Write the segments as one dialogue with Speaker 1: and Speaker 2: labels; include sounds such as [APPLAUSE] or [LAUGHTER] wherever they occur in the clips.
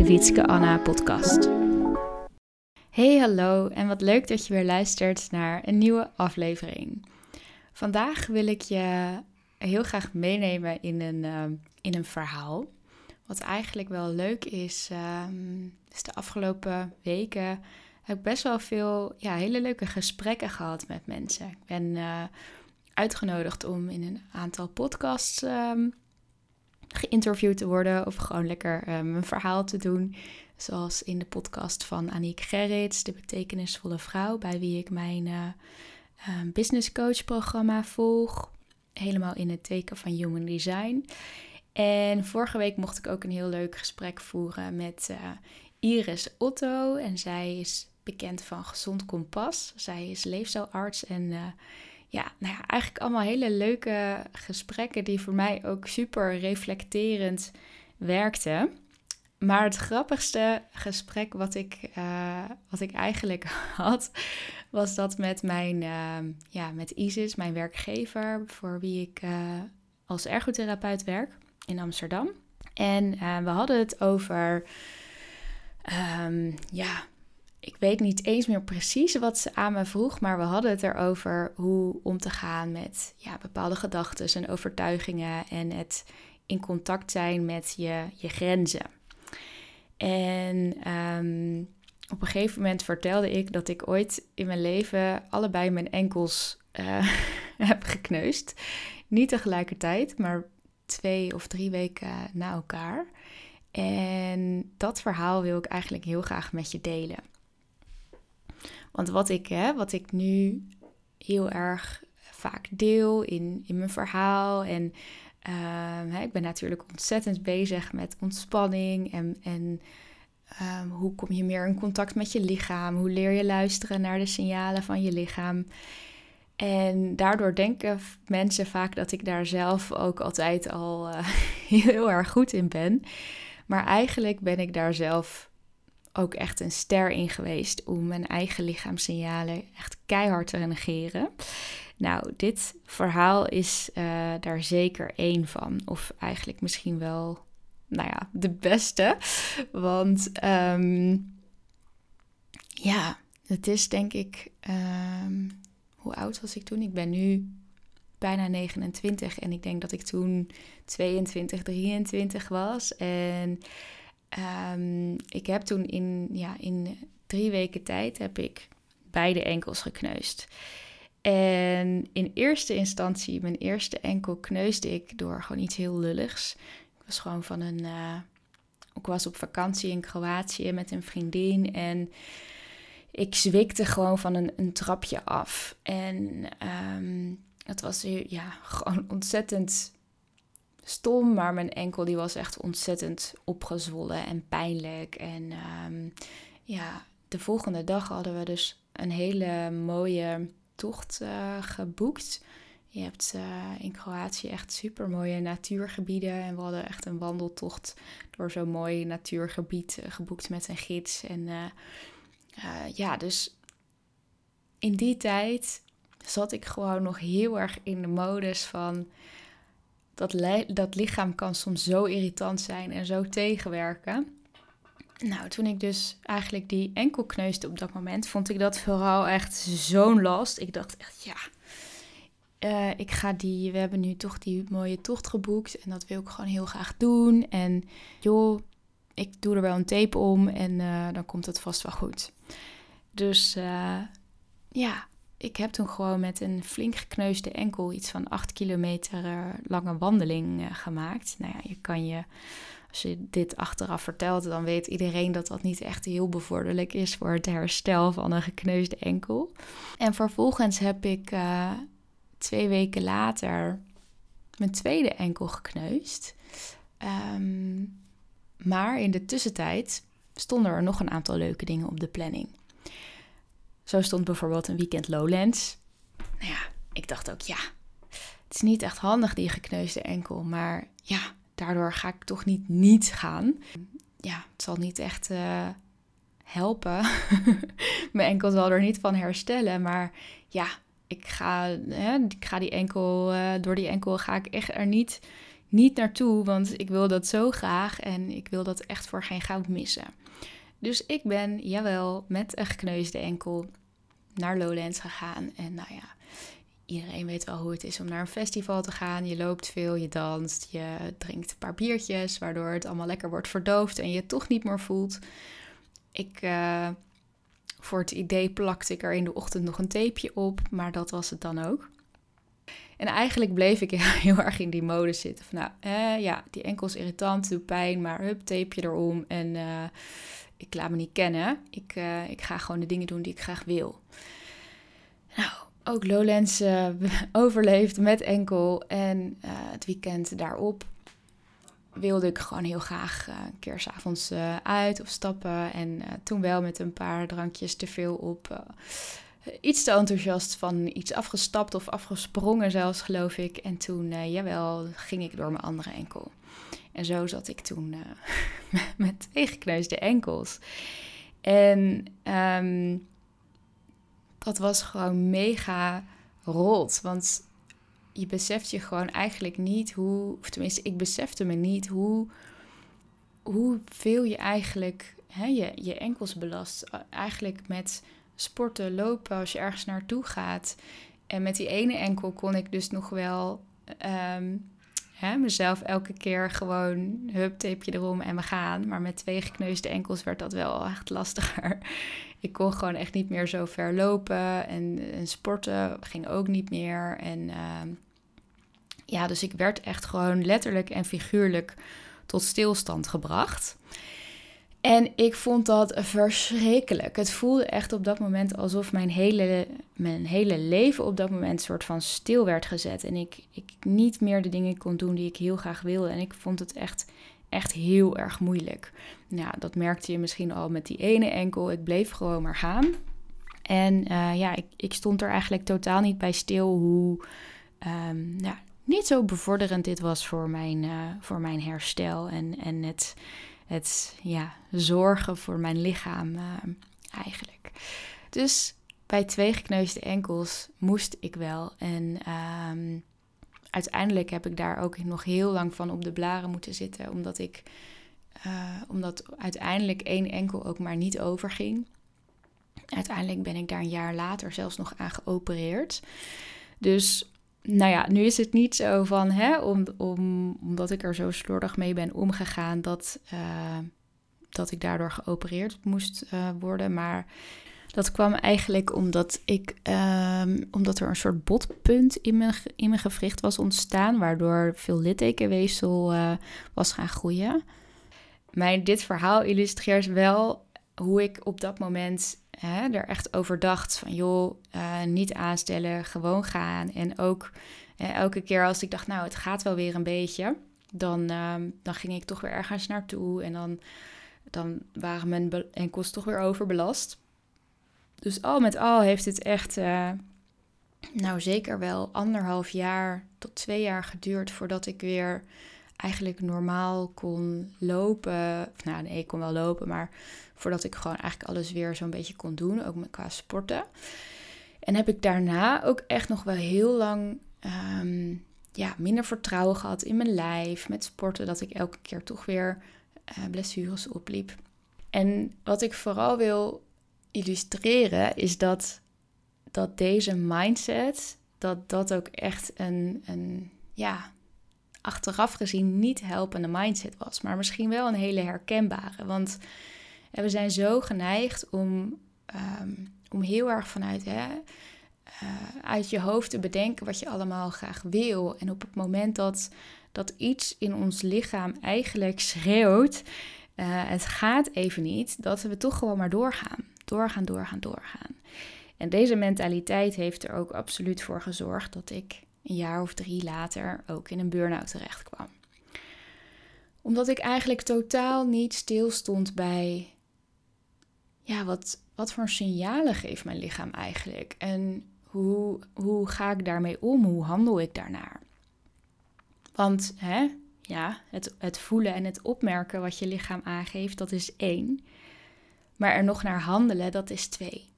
Speaker 1: de Wietske Anna podcast. Hey hallo en wat leuk dat je weer luistert naar een nieuwe aflevering. Vandaag wil ik je heel graag meenemen in een, uh, in een verhaal. Wat eigenlijk wel leuk is, is de afgelopen weken heb ik best wel veel ja, hele leuke gesprekken gehad met mensen. Ik ben uh, uitgenodigd om in een aantal podcasts um, geïnterviewd te worden of gewoon lekker um, een verhaal te doen. Zoals in de podcast van Aniek Gerrits, de betekenisvolle vrouw, bij wie ik mijn uh, business coach programma volg. Helemaal in het teken van human design. En vorige week mocht ik ook een heel leuk gesprek voeren met uh, Iris Otto. En zij is bekend van Gezond Kompas. Zij is leefstijlarts en uh, ja, nou ja, eigenlijk allemaal hele leuke gesprekken die voor mij ook super reflecterend werkten. Maar het grappigste gesprek wat ik, uh, wat ik eigenlijk [LAUGHS] had, was dat met mijn, uh, ja, met Isis, mijn werkgever, voor wie ik uh, als ergotherapeut werk in Amsterdam. En we hadden het over, um, ja, ik weet niet eens meer precies wat ze aan me vroeg, maar we hadden het erover hoe om te gaan met ja, bepaalde gedachten en overtuigingen en het in contact zijn met je, je grenzen. En um, op een gegeven moment vertelde ik dat ik ooit in mijn leven allebei mijn enkels uh, [LAUGHS] heb gekneusd. Niet tegelijkertijd, maar twee of drie weken na elkaar. En dat verhaal wil ik eigenlijk heel graag met je delen. Want wat ik, hè, wat ik nu heel erg vaak deel in, in mijn verhaal. En hè, ik ben natuurlijk ontzettend bezig met ontspanning en, en um, hoe kom je meer in contact met je lichaam? Hoe leer je luisteren naar de signalen van je lichaam? En daardoor denken mensen vaak dat ik daar zelf ook altijd al uh, [LAUGHS] heel erg goed in ben. Maar eigenlijk ben ik daar zelf ook echt een ster in geweest om mijn eigen lichaamssignalen echt keihard te negeren. Nou, dit verhaal is uh, daar zeker één van. Of eigenlijk misschien wel, nou ja, de beste. Want um, ja, het is denk ik. Um, hoe oud was ik toen? Ik ben nu bijna 29 en ik denk dat ik toen 22, 23 was. En Um, ik heb toen in, ja, in drie weken tijd heb ik beide enkels gekneusd. En in eerste instantie, mijn eerste enkel kneusde ik door gewoon iets heel lulligs. Ik was gewoon van een. Uh, ik was op vakantie in Kroatië met een vriendin en ik zwikte gewoon van een, een trapje af. En um, het was ja, gewoon ontzettend stom, maar mijn enkel die was echt ontzettend opgezwollen en pijnlijk. En um, ja, de volgende dag hadden we dus een hele mooie tocht uh, geboekt. Je hebt uh, in Kroatië echt super mooie natuurgebieden. En we hadden echt een wandeltocht door zo'n mooi natuurgebied uh, geboekt met een gids. En ja, dus in die tijd zat ik gewoon nog heel erg in de modus van dat, dat lichaam kan soms zo irritant zijn en zo tegenwerken. Nou, toen ik dus eigenlijk die enkel kneusde op dat moment, vond ik dat vooral echt zo'n last. Ik dacht echt, ja, uh, ik ga die, we hebben nu toch die mooie tocht geboekt en dat wil ik gewoon heel graag doen. En joh, ik doe er wel een tape om en uh, dan komt het vast wel goed. Dus uh, ja, ik heb toen gewoon met een flink gekneusde enkel iets van 8 kilometer uh, lange wandeling uh, gemaakt. Nou ja, je kan je, als je dit achteraf vertelt, dan weet iedereen dat dat niet echt heel bevorderlijk is voor het herstel van een gekneusde enkel. En vervolgens heb ik uh, twee weken later mijn tweede enkel gekneusd. Um, maar in de tussentijd stonden er nog een aantal leuke dingen op de planning. Zo stond bijvoorbeeld een weekend Lowlands. Nou ja, ik dacht ook, ja, het is niet echt handig die gekneusde enkel, maar ja, daardoor ga ik toch niet niet gaan. Ja, het zal niet echt uh, helpen. [LAUGHS] Mijn enkel zal er niet van herstellen, maar ja, ik ga, hè, ik ga die enkel, uh, door die enkel ga ik echt er niet, niet naartoe, want ik wil dat zo graag en ik wil dat echt voor geen goud missen. Dus ik ben, jawel, met een gekneusde enkel naar Lowlands gegaan. En nou ja, iedereen weet wel hoe het is om naar een festival te gaan. Je loopt veel, je danst, je drinkt een paar biertjes, waardoor het allemaal lekker wordt verdoofd en je toch niet meer voelt. Ik, uh, voor het idee plakte ik er in de ochtend nog een tapeje op, maar dat was het dan ook. En eigenlijk bleef ik [LAUGHS] heel erg in die mode zitten. Van nou, eh, ja, die enkels irritant, doet pijn, maar hup, tapeje erom. En uh, ik laat me niet kennen. Ik, uh, ik ga gewoon de dingen doen die ik graag wil. Nou, ook Lowlands uh, [LAUGHS] overleefd met enkel. En uh, het weekend daarop wilde ik gewoon heel graag een keer s'avonds uit of stappen. En toen wel met een paar drankjes te veel op. iets te enthousiast van iets afgestapt of afgesprongen zelfs, geloof ik. En toen, jawel, ging ik door mijn andere enkel. En zo zat ik toen uh, [LAUGHS] met twee enkels. En um, dat was gewoon mega rot. Want je beseft je gewoon eigenlijk niet hoe, of tenminste, ik besefte me niet hoe, hoeveel je eigenlijk hè, je, je enkels belast. Eigenlijk met sporten, lopen, als je ergens naartoe gaat. En met die ene enkel kon ik dus nog wel um, hè, mezelf elke keer gewoon hup, tapeje erom en we gaan. Maar met twee gekneusde enkels werd dat wel echt lastiger. [LAUGHS] Ik kon gewoon echt niet meer zo ver lopen en, en sporten ging ook niet meer. En uh, ja, dus ik werd echt gewoon letterlijk en figuurlijk tot stilstand gebracht. En ik vond dat verschrikkelijk. Het voelde echt op dat moment alsof mijn hele, mijn hele leven op dat moment soort van stil werd gezet. En ik, ik niet meer de dingen kon doen die ik heel graag wilde. En ik vond het echt, echt heel erg moeilijk. Ja, dat merkte je misschien al met die ene enkel. Ik bleef gewoon maar gaan. En uh, ja, ik, ik stond er eigenlijk totaal niet bij stil hoe um, ja, niet zo bevorderend dit was voor mijn, uh, voor mijn herstel. En, en het het ja, zorgen voor mijn lichaam uh, eigenlijk. Dus bij twee gekneusde enkels moest ik wel. En um, uiteindelijk heb ik daar ook nog heel lang van op de blaren moeten zitten. Omdat ik uh, omdat uiteindelijk één enkel ook maar niet overging. Uiteindelijk ben ik daar een jaar later zelfs nog aan geopereerd. Dus nou ja, nu is het niet zo van, hè, om, om, omdat ik er zo slordig mee ben omgegaan, dat, uh, dat ik daardoor geopereerd moest uh, worden. Maar dat kwam eigenlijk omdat, ik, um, omdat er een soort botpunt in mijn, in mijn gewricht was ontstaan, waardoor veel littekenweefsel uh, was gaan groeien. Maar dit verhaal illustreert wel hoe ik op dat moment hè, er echt over dacht van joh, uh, niet aanstellen, gewoon gaan. En ook uh, elke keer als ik dacht, nou het gaat wel weer een beetje, dan, uh, dan ging ik toch weer ergens naartoe en dan, dan waren mijn enkels toch weer overbelast. Dus al met al heeft het echt, uh, nou zeker wel anderhalf jaar tot twee jaar geduurd voordat ik weer eigenlijk normaal kon lopen. Nou, nee, ik kon wel lopen, maar voordat ik gewoon eigenlijk alles weer zo'n beetje kon doen, ook qua sporten. En heb ik daarna ook echt nog wel heel lang um, ja, minder vertrouwen gehad in mijn lijf, met sporten, dat ik elke keer toch weer uh, blessures opliep. En wat ik vooral wil illustreren is dat, dat deze mindset, dat dat ook echt een, een ja, achteraf gezien niet helpende mindset was, maar misschien wel een hele herkenbare. Want we zijn zo geneigd om, um, om heel erg vanuit hè, uh, uit je hoofd te bedenken wat je allemaal graag wil. En op het moment dat, dat iets in ons lichaam eigenlijk schreeuwt, uh, het gaat even niet, dat we toch gewoon maar doorgaan. Doorgaan, doorgaan, doorgaan. En deze mentaliteit heeft er ook absoluut voor gezorgd dat ik een jaar of drie later ook in een burn-out terecht kwam. Omdat ik eigenlijk totaal niet stilstond bij ja, wat, wat voor signalen geeft mijn lichaam eigenlijk? En hoe, hoe ga ik daarmee om? Hoe handel ik daarnaar? Want hè, ja, het, het voelen en het opmerken wat je lichaam aangeeft, dat is één. Maar er nog naar handelen, dat is twee.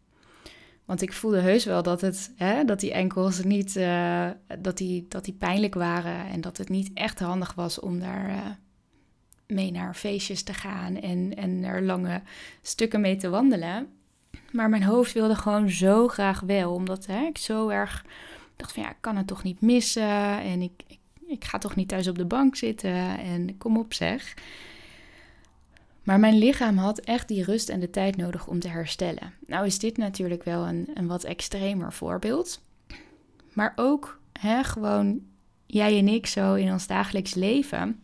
Speaker 1: Want ik voelde heus wel dat, het, hè, dat die enkels niet uh, dat die, dat die pijnlijk waren. En dat het niet echt handig was om daar uh, mee naar feestjes te gaan en, en er lange stukken mee te wandelen. Maar mijn hoofd wilde gewoon zo graag wel. Omdat hè, ik zo erg dacht van ja, ik kan het toch niet missen. En ik, ik, ik ga toch niet thuis op de bank zitten. En kom op zeg. Maar mijn lichaam had echt die rust en de tijd nodig om te herstellen. Nou is dit natuurlijk wel een, een wat extremer voorbeeld. Maar ook hè, gewoon jij en ik zo in ons dagelijks leven.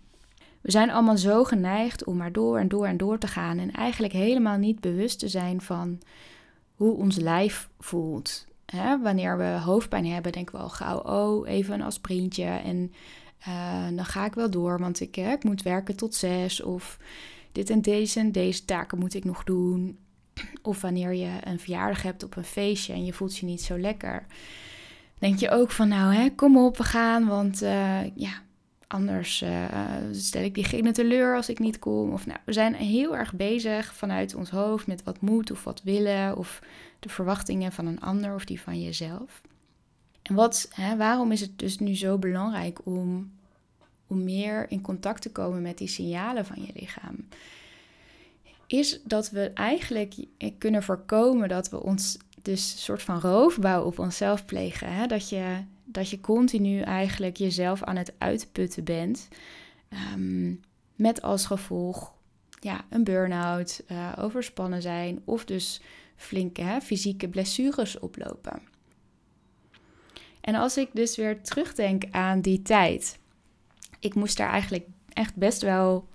Speaker 1: We zijn allemaal zo geneigd om maar door en door en door te gaan. En eigenlijk helemaal niet bewust te zijn van hoe ons lijf voelt. Wanneer we hoofdpijn hebben, denken we al gauw, oh, even een aspirintje. En uh, dan ga ik wel door, want ik, ik moet werken tot zes. Of dit en deze en deze taken moet ik nog doen. Of wanneer je een verjaardag hebt op een feestje en je voelt je niet zo lekker. Denk je ook van nou hè, kom op, we gaan. Want uh, ja, anders uh, stel ik diegene teleur als ik niet kom. Of nou, we zijn heel erg bezig vanuit ons hoofd met wat moet of wat willen. Of de verwachtingen van een ander of die van jezelf. En wat, hè, waarom is het dus nu zo belangrijk om om meer in contact te komen met die signalen van je lichaam, is dat we eigenlijk kunnen voorkomen dat we ons dus een soort van roofbouw op onszelf plegen. Hè? Dat, je, dat je continu eigenlijk jezelf aan het uitputten bent. Ehm, met als gevolg ja, een burn-out, uh, overspannen zijn of dus flinke hè, fysieke blessures oplopen. En als ik dus weer terugdenk aan die tijd, ik moest daar eigenlijk echt best wel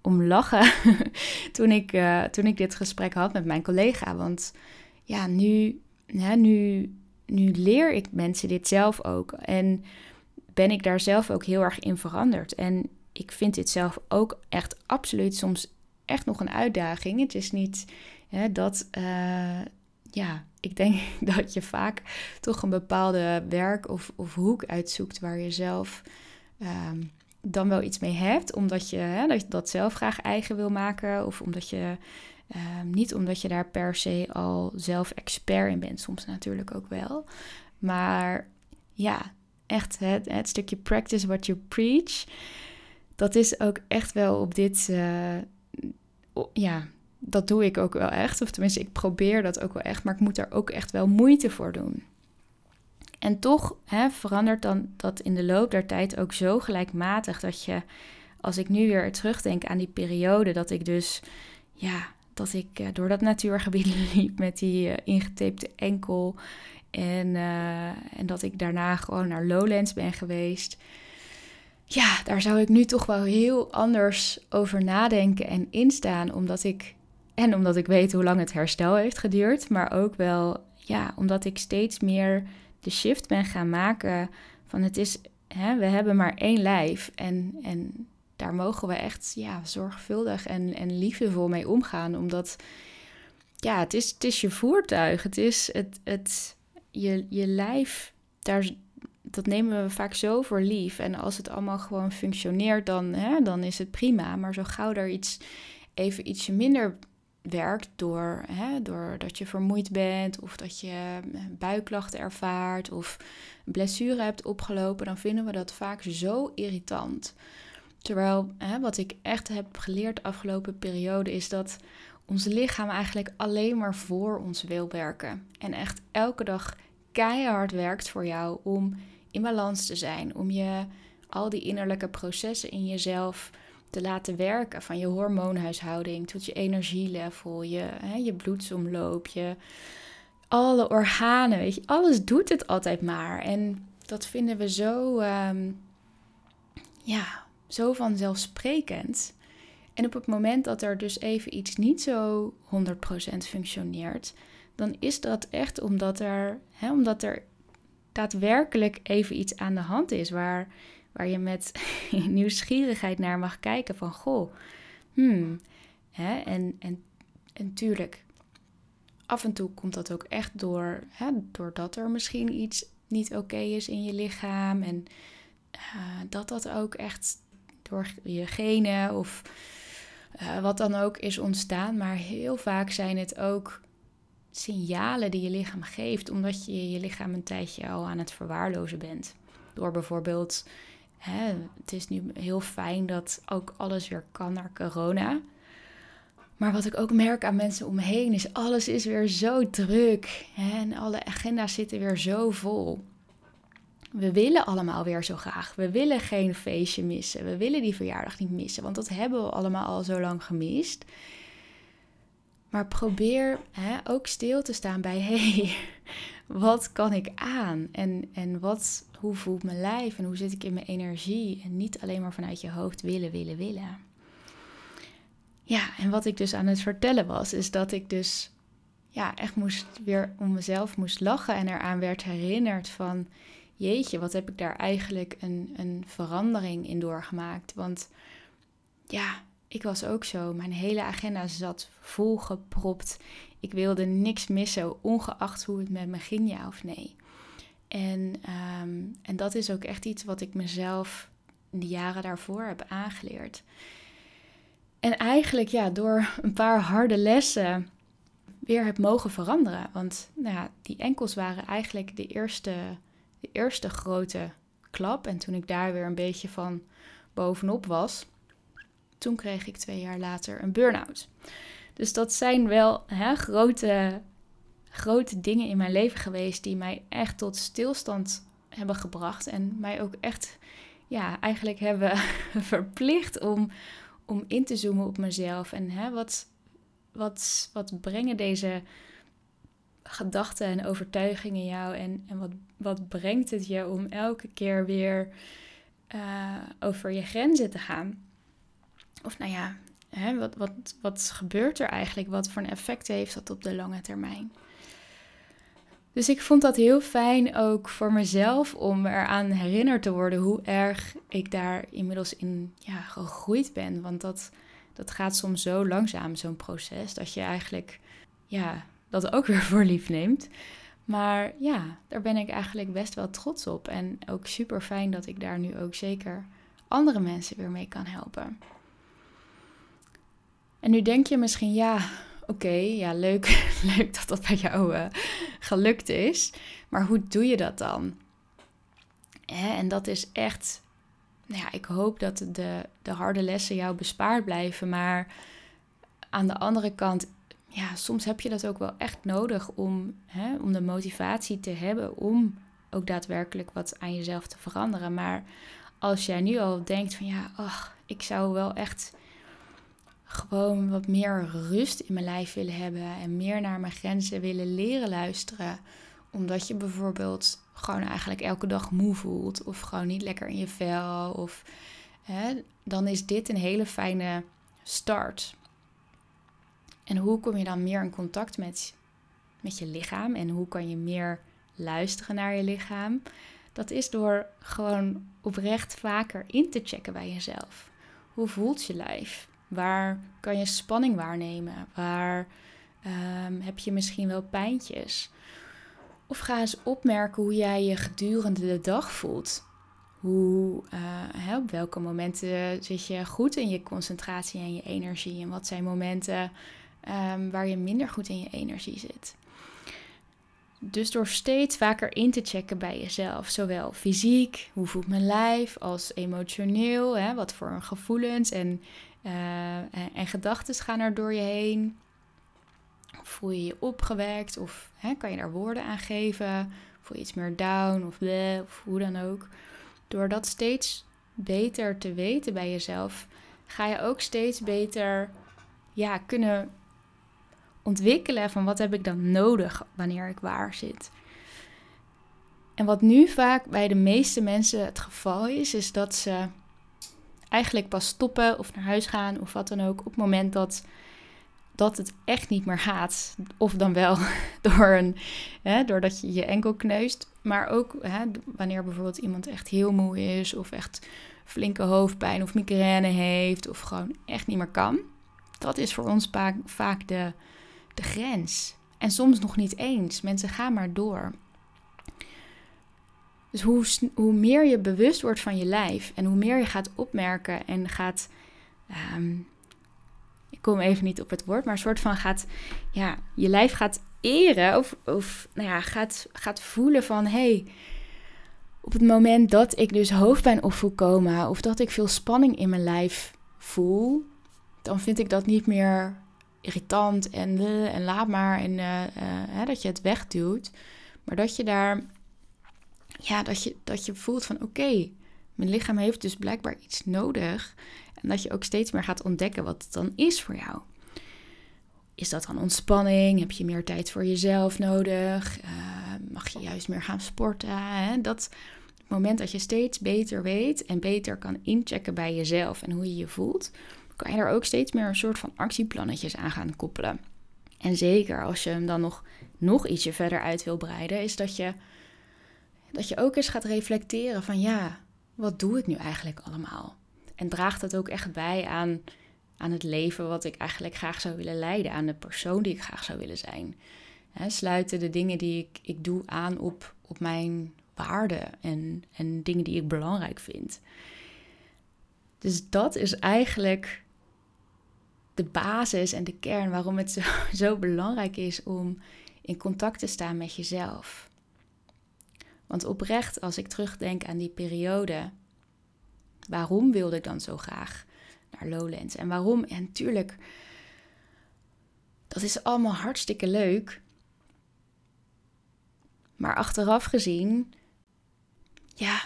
Speaker 1: om lachen [LAUGHS] toen, ik, uh, toen ik dit gesprek had met mijn collega. Want ja, nu, hè, nu, nu leer ik mensen dit zelf ook. En ben ik daar zelf ook heel erg in veranderd. En ik vind dit zelf ook echt absoluut soms echt nog een uitdaging. Het is niet hè, dat, uh, ja, ik denk [LAUGHS] dat je vaak toch een bepaalde werk of, of hoek uitzoekt waar je zelf Ehm, dan wel iets mee hebt, omdat je, hè, dat je dat zelf graag eigen wil maken, of omdat je ehm, niet omdat je daar per se al zelf expert in bent, soms natuurlijk ook wel. Maar ja, echt het, het stukje practice what you preach, dat is ook echt wel op dit, uh, ja, dat doe ik ook wel echt. Of tenminste, ik probeer dat ook wel echt, maar ik moet daar ook echt wel moeite voor doen. En toch hè, verandert dan dat in de loop der tijd ook zo gelijkmatig dat je, als ik nu weer terugdenk aan die periode, dat ik dus, ja, dat ik uh, door dat natuurgebied [LAUGHS] liep met die uh, enkel. En, uh, en dat ik daarna gewoon naar Lowlands ben geweest. Ja, daar zou ik nu toch wel heel anders over nadenken en instaan. Omdat ik, en omdat ik weet hoe lang het herstel heeft geduurd. Maar ook wel, ja, omdat ik steeds meer de shift ben gaan maken van het is, hè, we hebben maar één lijf en, en daar mogen we echt ja, zorgvuldig en, en liefdevol mee omgaan. Omdat ja, het is, het is je voertuig, het is het, het, je, je lijf, daar, dat nemen we vaak zo voor lief. En als het allemaal gewoon functioneert, dan, hè, dan is het prima. Maar zo gauw er iets, even ietsje minder werkt door, hè, doordat je vermoeid bent of dat je eh, buikklachten ervaart of blessure hebt opgelopen, dan vinden we dat vaak zo irritant. Terwijl wat ik echt heb geleerd de afgelopen periode is dat ons lichaam eigenlijk alleen maar voor ons wil werken. En echt elke dag keihard werkt voor jou om in balans te zijn, om je al die innerlijke processen in jezelf te laten werken. Van je hormoonhuishouding tot je energielevel, je, hè, je bloedsomloop, je alle organen. Weet je, alles doet het altijd maar. En dat vinden we zo, um, ja, zo vanzelfsprekend. En op het moment dat er dus even iets niet zo 100% functioneert, dan is dat echt omdat er, hè, omdat er daadwerkelijk even iets aan de hand is waar waar je met [LAUGHS] nieuwsgierigheid naar mag kijken van goh, hmm, hè, en, en, en tuurlijk, af en toe komt dat ook echt door, hè, doordat er misschien iets niet oké is in je lichaam. En uh, dat dat ook echt door je genen of uh, wat dan ook is ontstaan. Maar heel vaak zijn het ook signalen die je lichaam geeft, omdat je je lichaam een tijdje al aan het verwaarlozen bent. Door bijvoorbeeld, hè, het is nu heel fijn dat ook alles weer kan naar corona. Maar wat ik ook merk aan mensen om me heen is, alles is weer zo druk. En alle agenda's zitten weer zo vol. We willen allemaal weer zo graag. We willen geen feestje missen. We willen die verjaardag niet missen, want dat hebben we allemaal al zo lang gemist. Maar probeer hè, ook stil te staan bij: [LAUGHS] hey, wat kan ik aan? En, en wat, hoe voelt mijn lijf en hoe zit ik in mijn energie? En niet alleen maar vanuit je hoofd willen, willen, willen. Ja, en wat ik dus aan het vertellen was, is dat ik dus ja, echt moest weer om mezelf moest lachen en eraan werd herinnerd van jeetje, wat heb ik daar eigenlijk een, een verandering in doorgemaakt. Want ja, ik was ook zo. Mijn hele agenda zat volgepropt. Ik wilde niks missen, ongeacht hoe het met me ging, ja of nee. En, ehm, en dat is ook echt iets wat ik mezelf in de jaren daarvoor heb aangeleerd. En eigenlijk ja, door een paar harde lessen weer heb mogen veranderen. Want nou ja, die enkels waren eigenlijk de eerste, de eerste grote klap. En toen ik daar weer een beetje van bovenop was, toen kreeg ik twee jaar later een burn-out. Dus dat zijn wel hè, grote, grote dingen in mijn leven geweest die mij echt tot stilstand hebben gebracht. En mij ook echt ja, eigenlijk hebben [LAUGHS] verplicht om, om in te zoomen op mezelf. En hè, wat, wat, wat brengen deze gedachten en overtuigingen jou? En, en wat, wat brengt het je om elke keer weer uh, over je grenzen te gaan? Of nou ja, hè, wat, wat, wat gebeurt er eigenlijk? Wat voor een effect heeft dat op de lange termijn? Dus ik vond dat heel fijn ook voor mezelf om eraan herinnerd te worden hoe erg ik daar inmiddels in ja, gegroeid ben. Want dat, dat gaat soms zo langzaam, zo'n proces, dat je eigenlijk ja, dat ook weer [LAUGHS] voor lief neemt. Maar ja, daar ben ik eigenlijk best wel trots op. En ook super fijn dat ik daar nu ook zeker andere mensen weer mee kan helpen. En nu denk je misschien, ja, oké, ja, leuk, [LAUGHS] leuk dat dat bij jou uh, gelukt is. Maar hoe doe je dat dan? en dat is echt, nou ja, ik hoop dat de, de harde lessen jou bespaard blijven. Maar aan de andere kant, ja, soms heb je dat ook wel echt nodig om, hè, om de motivatie te hebben om ook daadwerkelijk wat aan jezelf te veranderen. Maar als jij nu al denkt van ja, ach, ik zou wel echt gewoon wat meer rust in mijn lijf willen hebben en meer naar mijn grenzen willen leren luisteren. Omdat je bijvoorbeeld gewoon eigenlijk elke dag moe voelt of gewoon niet lekker in je vel. Of, hè, dan is dit een hele fijne start. En hoe kom je dan meer in contact met, met je lichaam en hoe kan je meer luisteren naar je lichaam? Dat is door gewoon oprecht vaker in te checken bij jezelf. Hoe voelt je lijf? Waar kan je spanning waarnemen? Waar um, heb je misschien wel pijntjes? Of ga eens opmerken hoe jij je gedurende de dag voelt. Hoe, uh, op welke momenten zit je goed in je concentratie en je energie? En wat zijn momenten um, waar je minder goed in je energie zit? Dus door steeds vaker in te checken bij jezelf, zowel fysiek, hoe voelt mijn lijf, als emotioneel, hè, wat voor gevoelens en uh, en, gedachten gaan er door je heen. Voel je je opgewekt of hè, kan je daar woorden aan geven? Voel je iets meer down of of hoe dan ook. Door dat steeds beter te weten bij jezelf, ga je ook steeds beter ja, kunnen ontwikkelen van wat heb ik dan nodig wanneer ik waar zit. En wat nu vaak bij de meeste mensen het geval is, is dat ze eigenlijk pas stoppen of naar huis gaan of wat dan ook op het moment dat, dat het echt niet meer gaat. Of dan wel [LAUGHS] door een, hè, doordat je je enkel kneust. Maar ook hè, wanneer bijvoorbeeld iemand echt heel moe is of echt flinke hoofdpijn of migraine heeft of gewoon echt niet meer kan. Dat is voor ons vaak, vaak de, de grens. En soms nog niet eens. Mensen gaan maar door. Dus hoe, hoe meer je bewust wordt van je lijf en hoe meer je gaat opmerken en gaat. Ehm, ik kom even niet op het woord, maar een soort van gaat. Ja, je lijf gaat eren of, of nou ja, gaat, gaat voelen van. Hey, op het moment dat ik dus hoofdpijn op voel komen of dat ik veel spanning in mijn lijf voel, dan vind ik dat niet meer irritant en, en laat maar en uh, dat je het wegduwt. Maar dat je daar, ja, dat je, dat je voelt van oké, mijn lichaam heeft dus blijkbaar iets nodig. En dat je ook steeds meer gaat ontdekken wat het dan is voor jou. Is dat dan ontspanning? Heb je meer tijd voor jezelf nodig? Uh, mag je juist meer gaan sporten? Hè? Dat moment dat je steeds beter weet en beter kan inchecken bij jezelf en hoe je je voelt, kan je er ook steeds meer een soort van actieplannetjes aan gaan koppelen. En zeker als je hem dan nog, nog ietsje verder uit wil breiden, is dat je, dat je ook eens gaat reflecteren van ja, wat doe ik nu eigenlijk allemaal? En draagt dat ook echt bij aan, aan het leven wat ik eigenlijk graag zou willen leiden, aan de persoon die ik graag zou willen zijn? sluiten de dingen die ik, ik doe aan op, op mijn waarden en, en dingen die ik belangrijk vind? Dus dat is eigenlijk de basis en de kern waarom het zo, [LAUGHS] zo belangrijk is om in contact te staan met jezelf. Want oprecht, als ik terugdenk aan die periode, waarom wilde ik dan zo graag naar Lowlands? En waarom? En natuurlijk, dat is allemaal hartstikke leuk. Maar achteraf gezien, ja,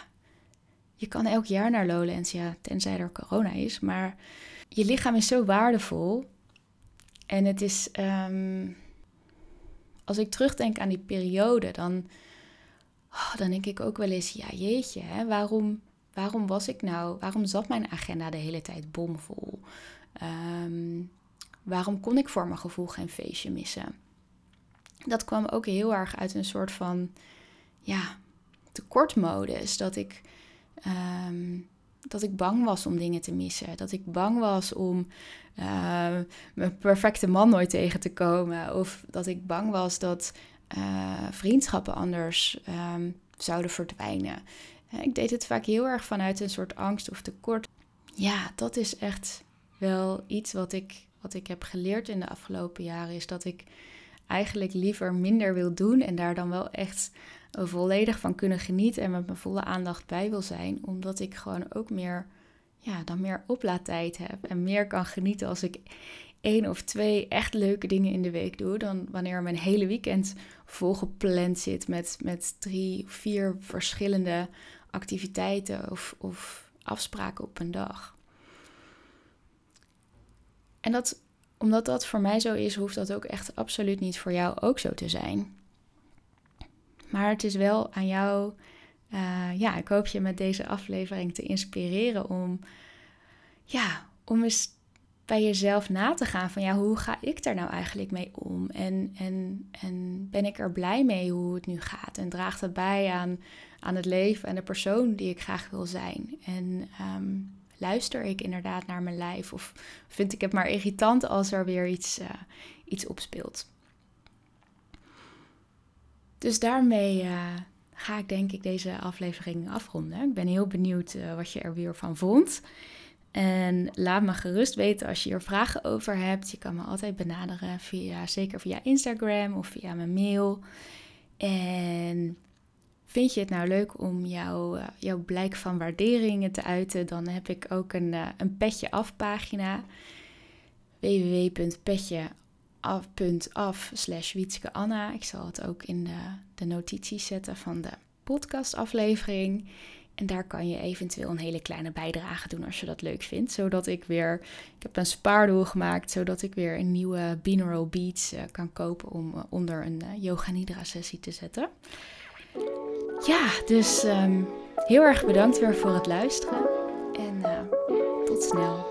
Speaker 1: je kan elk jaar naar Lowlands, ja, tenzij er corona is. Maar je lichaam is zo waardevol. En het is, ehm, als ik terugdenk aan die periode, dan, oh, dan denk ik ook wel eens, ja jeetje, hè, waarom, waarom was ik nou, waarom zat mijn agenda de hele tijd bomvol? Um, waarom kon ik voor mijn gevoel geen feestje missen? Dat kwam ook heel erg uit een soort van, ja, tekortmodus. Dat ik Ehm, dat ik bang was om dingen te missen. Dat ik bang was om uh, mijn perfecte man nooit tegen te komen. Of dat ik bang was dat uh, vriendschappen anders um, zouden verdwijnen. Eh, ik deed het vaak heel erg vanuit een soort angst of tekort. Ja, dat is echt wel iets wat ik, wat ik heb geleerd in de afgelopen jaren. Is dat ik eigenlijk liever minder wil doen en daar dan wel echt volledig van kunnen genieten en met mijn volle aandacht bij wil zijn. Omdat ik gewoon ook meer, ja, dan meer oplaadtijd heb en meer kan genieten als ik één of twee echt leuke dingen in de week doe. Dan wanneer mijn hele weekend volgepland zit met, met drie vier verschillende activiteiten of, of afspraken op een dag. En dat, omdat dat voor mij zo is, hoeft dat ook echt absoluut niet voor jou ook zo te zijn. Maar het is wel aan jou. Uh, ja, ik hoop je met deze aflevering te inspireren om. Ja, om eens bij jezelf na te gaan van ja, hoe ga ik daar nou eigenlijk mee om? En, en, en ben ik er blij mee hoe het nu gaat? En draagt het bij aan, aan het leven en de persoon die ik graag wil zijn? En ehm, luister ik inderdaad naar mijn lijf? Of vind ik het maar irritant als er weer iets, uh, iets opspeelt? Dus daarmee uh, ga ik denk ik deze aflevering afronden. Ik ben heel benieuwd uh, wat je er weer van vond. En laat me gerust weten als je er vragen over hebt. Je kan me altijd benaderen via, zeker via Instagram of via mijn mail. En vind je het nou leuk om jouw, uh, jouw blijk van waarderingen te uiten, dan heb ik ook een, een petje af pagina www.petje af.af slash Wietske Anna. Ik zal het ook in de, de notities zetten van de podcastaflevering. En daar kan je eventueel een hele kleine bijdrage doen als je dat leuk vindt. Zodat ik weer, ik heb een spaardoel gemaakt, zodat ik weer een nieuwe binaural beats uh, kan kopen om uh, onder een uh, yoga nidra sessie te zetten. Ja, dus um, heel erg bedankt weer voor het luisteren en tot snel.